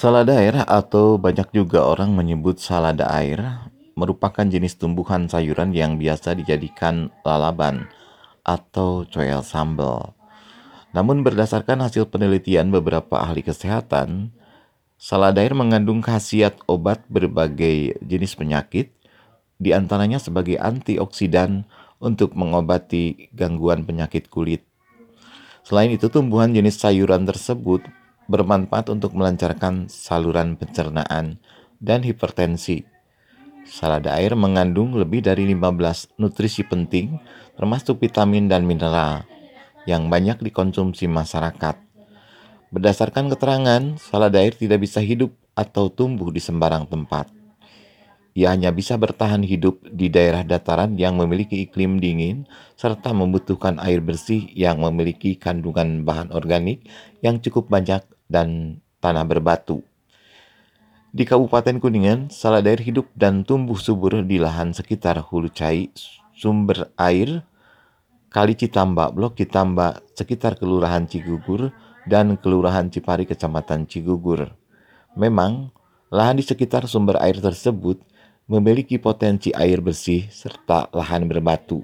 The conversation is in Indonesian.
Salada air atau banyak juga orang menyebut salada air merupakan jenis tumbuhan sayuran yang biasa dijadikan lalaban atau coel sambal. Namun berdasarkan hasil penelitian beberapa ahli kesehatan, salada air mengandung khasiat obat berbagai jenis penyakit, di antaranya sebagai antioksidan untuk mengobati gangguan penyakit kulit. Selain itu, tumbuhan jenis sayuran tersebut bermanfaat untuk melancarkan saluran pencernaan dan hipertensi. Salada air mengandung lebih dari 15 nutrisi penting termasuk vitamin dan mineral yang banyak dikonsumsi masyarakat. Berdasarkan keterangan, salada air tidak bisa hidup atau tumbuh di sembarang tempat. Ia hanya bisa bertahan hidup di daerah dataran yang memiliki iklim dingin serta membutuhkan air bersih yang memiliki kandungan bahan organik yang cukup banyak dan tanah berbatu. Di Kabupaten Kuningan, salad air hidup dan tumbuh subur di lahan sekitar hulu cai, sumber air, Kali Citamba, Blok Citamba, sekitar Kelurahan Cigugur, dan Kelurahan Cipari, Kecamatan Cigugur. Memang, lahan di sekitar sumber air tersebut memiliki potensi air bersih serta lahan berbatu.